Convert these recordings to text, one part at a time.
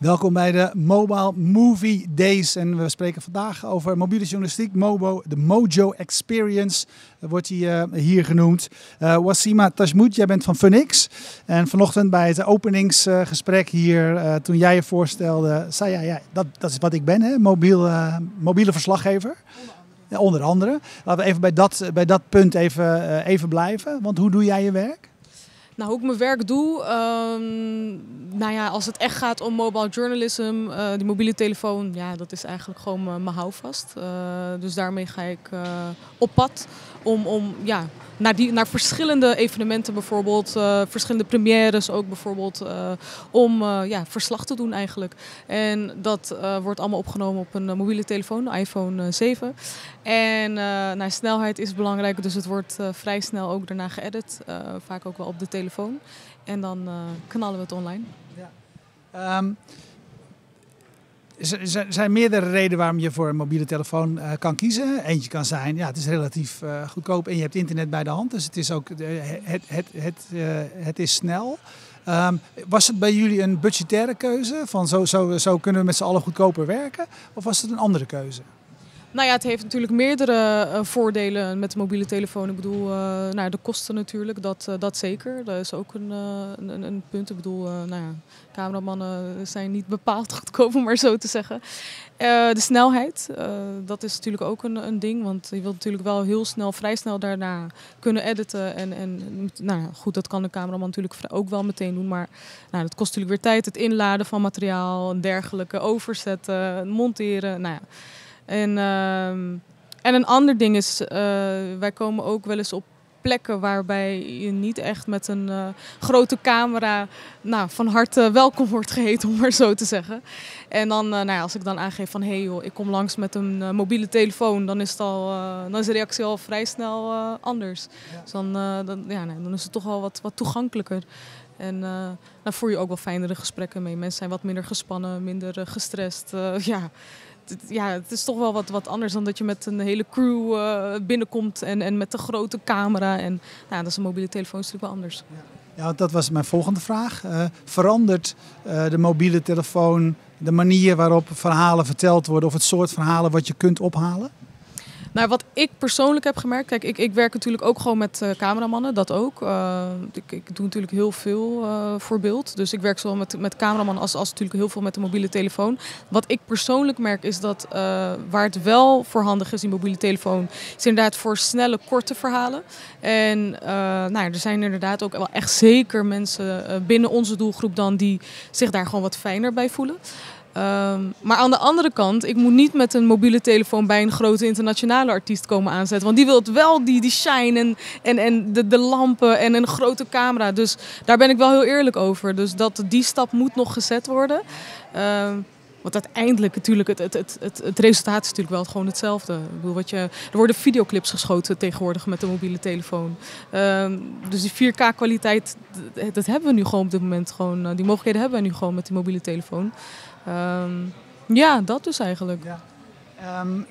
Welkom bij de Mobile Movie Days. En we spreken vandaag over mobiele journalistiek. Mobo, de Mojo Experience wordt die, uh, hier genoemd. Uh, Wasima Tashmout, jij bent van Funix. En vanochtend bij het openingsgesprek hier, toen jij je voorstelde, zei jij, ja, dat, dat is wat ik ben, hè? Mobiel, mobiele verslaggever. Onder andere. Laten we even bij dat, bij dat punt even, even blijven. Want hoe doe jij je werk? Nou, hoe ik mijn werk doe, um, nou ja, als het echt gaat om mobile journalism, uh, die mobiele telefoon, ja, dat is eigenlijk gewoon mijn houvast. Uh, dus daarmee ga ik op pad om, om ja, naar, die, naar verschillende evenementen bijvoorbeeld, uh, verschillende premières ook bijvoorbeeld, uh, om uh, ja, verslag te doen eigenlijk. En dat wordt allemaal opgenomen op een mobiele telefoon, iPhone 7. En nou, snelheid is belangrijk, dus het wordt vrij snel ook daarna geëdit, vaak ook wel op de telefoon. En dan knallen we het online. Ja. Um er zijn meerdere redenen waarom je voor een mobiele telefoon uh, kan kiezen. Eentje kan zijn, ja, het is relatief uh, goedkoop en je hebt internet bij de hand. Dus het is ook, uh, het, het, het, het is snel. Um, was het bij jullie een budgettaire keuze? Van zo, zo, zo kunnen we met z'n allen goedkoper werken? Of was het een andere keuze? Nou ja, het heeft natuurlijk meerdere uh, voordelen met de mobiele telefoon. Ik bedoel, uh, nou, de kosten natuurlijk, dat, uh, dat zeker. Dat is ook een, een, een, punt. Ik bedoel, nou ja, cameramannen zijn niet bepaald goedkoop, om maar zo te zeggen. de snelheid, dat is natuurlijk ook een, een ding. Want je wilt natuurlijk wel heel snel, vrij snel daarna kunnen editen. En, en nou ja, goed, dat kan de cameraman natuurlijk ook wel meteen doen. Maar nou, dat kost natuurlijk weer tijd. Het inladen van materiaal en dergelijke, overzetten, monteren. Nou ja. En, uh, en een ander ding is, uh, wij komen ook wel eens op plekken waarbij je niet echt met een uh, grote camera nou, van harte welkom wordt geheten, om maar zo te zeggen. En dan, uh, nou ja, als ik dan aangeef van hé hey joh, ik kom langs met een uh, mobiele telefoon, dan is, het al, dan is de reactie al vrij snel anders. Ja. Dus dan, dan, ja, nee, dan is het toch wel wat, wat toegankelijker. En dan voer je ook wel fijnere gesprekken mee. Mensen zijn wat minder gespannen, minder gestrest. ja ja, het is toch wel wat, wat anders dan dat je met een hele crew uh, binnenkomt en, en met de grote camera. En nou, dat is een mobiele telefoon natuurlijk wel anders. Ja, ja dat was mijn volgende vraag. Uh, verandert uh, de mobiele telefoon de manier waarop verhalen verteld worden of het soort verhalen wat je kunt ophalen? Nou, wat ik persoonlijk heb gemerkt, kijk, ik, ik werk natuurlijk ook gewoon met uh, cameramannen, dat ook. Uh, ik, ik, doe natuurlijk heel veel uh, voor beeld. Dus ik werk zowel met, met cameramannen als, als natuurlijk heel veel met de mobiele telefoon. Wat ik persoonlijk merk is dat waar het wel voor handig is, die mobiele telefoon, is inderdaad voor snelle, korte verhalen. En nou, er zijn inderdaad ook wel echt zeker mensen binnen onze doelgroep dan die zich daar gewoon wat fijner bij voelen. Um, maar aan de andere kant, ik moet niet met een mobiele telefoon bij een grote internationale artiest komen aanzetten. Want die wil wel, die, die shine en, en, en de, de lampen en een grote camera. Dus daar ben ik wel heel eerlijk over. Dus dat, die stap moet nog gezet worden. Um, want uiteindelijk natuurlijk, het, het, het, het, resultaat is natuurlijk wel gewoon hetzelfde. Ik bedoel, wat je, er worden videoclips geschoten tegenwoordig met de mobiele telefoon. Um, dus die 4K kwaliteit, dat hebben we nu gewoon op dit moment. Gewoon, uh, die mogelijkheden hebben we nu gewoon met die mobiele telefoon. Um, ja, dat dus eigenlijk. Ja. Um,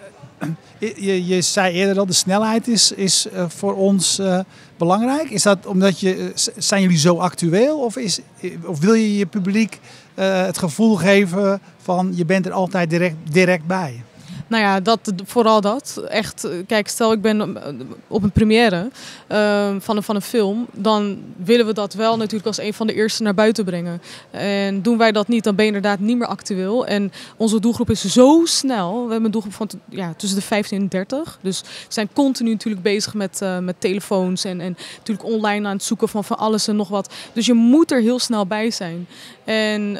je, je, zei eerder al, de snelheid is, is uh, voor ons belangrijk. Is dat omdat je, zijn jullie zo actueel? Of, is, of wil je je publiek het gevoel geven van je bent er altijd direct, direct bij? Nou ja, dat, vooral dat. Echt, kijk, stel ik ben op een première uh, van, een, van een film, dan willen we dat wel natuurlijk als een van de eerste naar buiten brengen. En doen wij dat niet, dan ben je inderdaad niet meer actueel. En onze doelgroep is zo snel. We hebben een doelgroep van ja, tussen de 15 en 30. Dus we zijn continu natuurlijk bezig met, uh, met telefoons en, en natuurlijk online aan het zoeken van van alles en nog wat. Dus je moet er heel snel bij zijn. En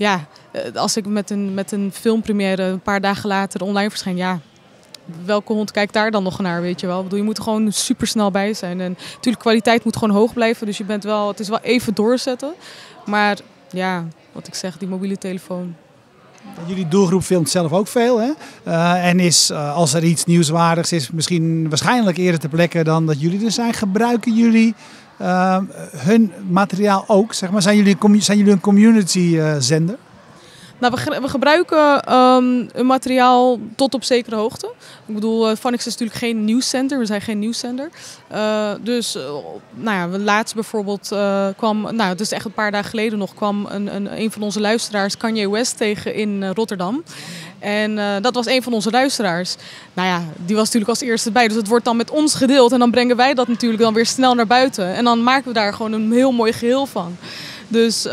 ja, eh, als ik met een, met een filmpremière een paar dagen later online verschijn, ja, welke hond kijkt daar dan nog naar, weet je wel? Ik bedoel, je moet er gewoon super snel bij zijn. En natuurlijk, kwaliteit moet gewoon hoog blijven. Dus je bent wel, het is wel even doorzetten. Maar ja, wat ik zeg, die mobiele telefoon. Jullie doelgroep filmt zelf ook veel. Hè? Uh, en is, uh, als er iets nieuwswaardigs is, misschien waarschijnlijk eerder te plekken dan dat jullie er zijn. Gebruiken jullie uh, hun materiaal ook? Zeg maar? zijn, jullie, zijn jullie een community zender? Nou, we, gebruiken ehm, een materiaal tot op zekere hoogte. Ik bedoel, uh, Phonics is natuurlijk geen nieuwszender. We zijn geen nieuwszender. Uh, dus, nou ja, laatst bijvoorbeeld kwam, nou, het is echt een paar dagen geleden nog, kwam een, een, een van onze luisteraars, Kanye West, tegen in Rotterdam. En dat was een van onze luisteraars. Nou ja, die was natuurlijk als eerste bij. Dus het wordt dan met ons gedeeld. En dan brengen wij dat natuurlijk dan weer snel naar buiten. En dan maken we daar gewoon een heel mooi geheel van. Dus,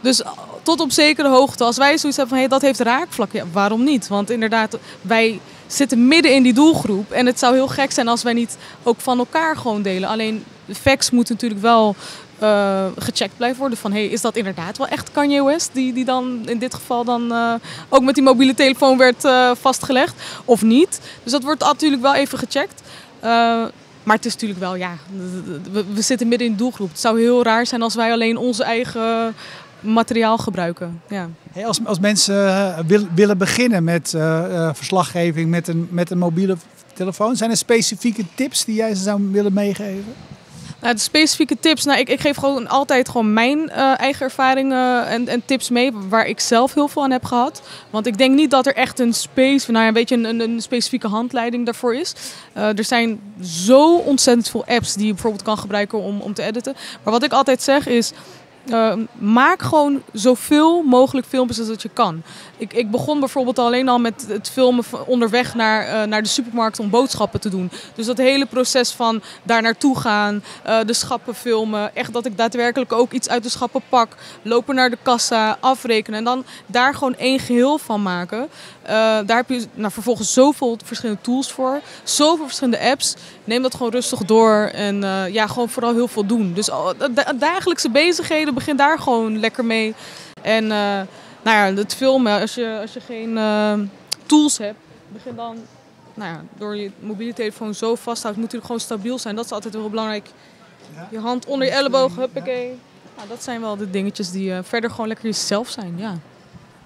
dus tot op zekere hoogte. Als wij zoiets hebben van hey, dat heeft raakvlak, ja, waarom niet? Want inderdaad, wij zitten midden in die doelgroep. En het zou heel gek zijn als wij niet ook van elkaar gewoon delen. Alleen facts moeten natuurlijk wel uh, gecheckt blijven worden. Van hey, is dat inderdaad wel echt Kanye West? Die, die dan in dit geval dan uh, ook met die mobiele telefoon werd uh, vastgelegd. Of niet. Dus dat wordt natuurlijk wel even gecheckt. maar het is natuurlijk wel, ja, we, we, zitten midden in de doelgroep. Het zou heel raar zijn als wij alleen onze eigen materiaal gebruiken. Ja. Als, als mensen wil, willen beginnen met verslaggeving met een, met een mobiele telefoon, zijn er specifieke tips die jij ze zou willen meegeven? Nou, de specifieke tips, nou, ik, ik geef gewoon altijd gewoon mijn eigen ervaringen en, en, tips mee waar ik zelf heel veel aan heb gehad. Want ik denk niet dat er echt een, space, nou, een, beetje een, een specifieke handleiding daarvoor is. er zijn zo ontzettend veel apps die je bijvoorbeeld kan gebruiken om, om te editen. Maar wat ik altijd zeg is, uh, maak gewoon zoveel mogelijk filmpjes als dat je kan. Ik, ik begon bijvoorbeeld alleen al met het filmen onderweg naar, uh, naar de supermarkt om boodschappen te doen. Dus dat hele proces van daar naartoe gaan, uh, de schappen filmen. Echt dat ik daadwerkelijk ook iets uit de schappen pak. Lopen naar de kassa, afrekenen. En dan daar gewoon één geheel van maken. daar heb je nou, vervolgens zoveel verschillende tools voor. Zoveel verschillende apps. Neem dat gewoon rustig door. En ja, gewoon vooral heel veel doen. Dus dagelijkse bezigheden begin daar gewoon lekker mee. En uh, nou ja, het filmen, als je, als je geen uh, tools hebt, begin dan nou ja, door je mobiele telefoon zo vasthoudt, moet hij gewoon stabiel zijn. Dat is altijd heel belangrijk. Je hand onder je elleboog, huppakee. Nou, dat zijn wel de dingetjes die uh, verder gewoon lekker jezelf zijn, ja.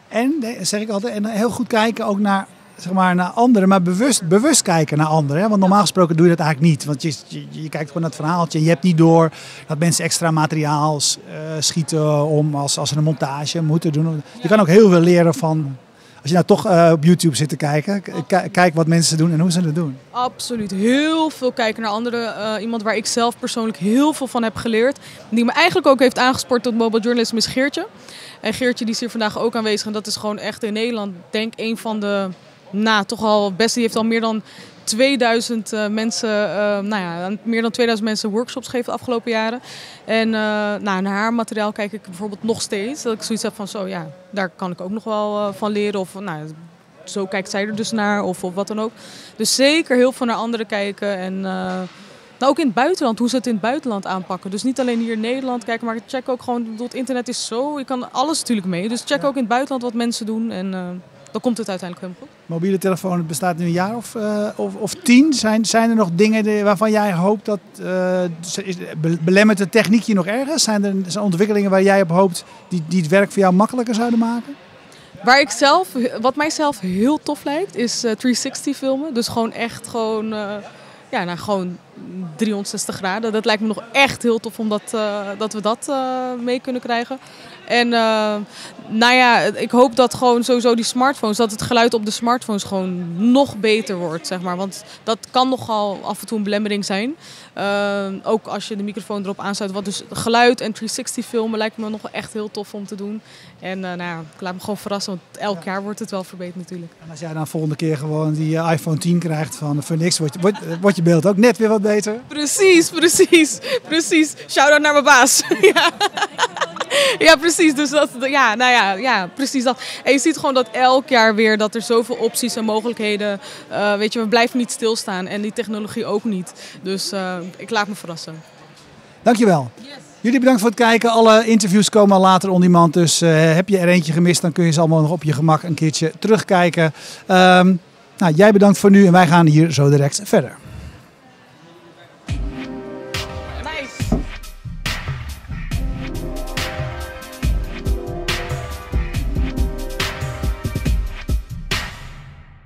En, zeg ik altijd, en heel goed kijken ook naar zeg maar, naar anderen, maar bewust, bewust kijken naar anderen. Hè? Want normaal gesproken doe je dat eigenlijk niet. Want je, je, je kijkt gewoon naar het verhaaltje. Je hebt niet door dat mensen extra materiaal uh, schieten om als, als ze een montage moeten doen. Je kan ook heel veel leren van als je nou toch uh, op YouTube zit te kijken, kijk wat mensen doen en hoe ze het doen. Absoluut. Heel veel kijken naar anderen. Uh, iemand waar ik zelf persoonlijk heel veel van heb geleerd. Die me eigenlijk ook heeft aangespoord tot mobile journalism is Geertje. En Geertje die is hier vandaag ook aanwezig. En dat is gewoon echt in Nederland, denk ik, een van de nou, toch al best. Die heeft al meer dan 2000 uh, eh, mensen, uh, nou ja, meer dan 2000 mensen workshops gegeven de afgelopen jaren. En uh, nou, naar haar materiaal kijk ik bijvoorbeeld nog steeds. Dat ik zoiets heb van zo, ja, daar kan ik ook nog wel van leren. Of nou, zo kijkt zij er dus naar of, of wat dan ook. Dus zeker heel veel naar anderen kijken. En nou, ook in het buitenland, hoe ze het in het buitenland aanpakken. Dus niet alleen hier in Nederland kijken, maar check ook gewoon, het internet is zo, je kan alles natuurlijk mee. Dus check ook in het buitenland wat mensen doen. En, dan komt het uiteindelijk helemaal goed. Mobiele telefoon bestaat nu een jaar of, uh, of, of, tien. Zijn, zijn er nog dingen waarvan jij hoopt dat. Uh, belemmert de techniek je nog ergens? Zijn er zijn ontwikkelingen waar jij op hoopt die, die het werk voor jou makkelijker zouden maken? Waar ik zelf, wat mij zelf heel tof lijkt, is 360 eh, filmen. Dus gewoon echt gewoon, ja, nou, gewoon 360 graden. Dat lijkt me nog echt heel tof omdat dat we dat mee kunnen krijgen. En uh, nou ja, ik hoop dat gewoon sowieso die smartphones, dat het geluid op de smartphones gewoon nog beter wordt, zeg maar. Want dat kan nogal af en toe een belemmering zijn. Uh, ook als je de microfoon erop aansluit. Wat dus geluid en 360 filmen lijkt me nog echt heel tof om te doen. En uh, nou ja, ik laat me gewoon verrassen, want elk jaar wordt het wel verbeterd natuurlijk. En als jij dan volgende keer gewoon die iPhone 10 krijgt van niks, wordt, wordt, wordt je beeld ook net weer wat beter. Precies, precies, precies. Shout-out naar mijn baas. ja ja, precies. Dus dat, ja, nou ja, ja, precies dat. En je ziet gewoon dat elk jaar weer dat er zoveel opties en mogelijkheden. Uh, weet je, we blijven niet stilstaan en die technologie ook niet. Dus uh, ik laat me verrassen. Dankjewel. Yes. Jullie bedankt voor het kijken. Alle interviews komen later on demand. Dus uh, heb je er eentje gemist, dan kun je ze allemaal nog op je gemak een keertje terugkijken. Um, nou, jij bedankt voor nu en wij gaan hier zo direct verder.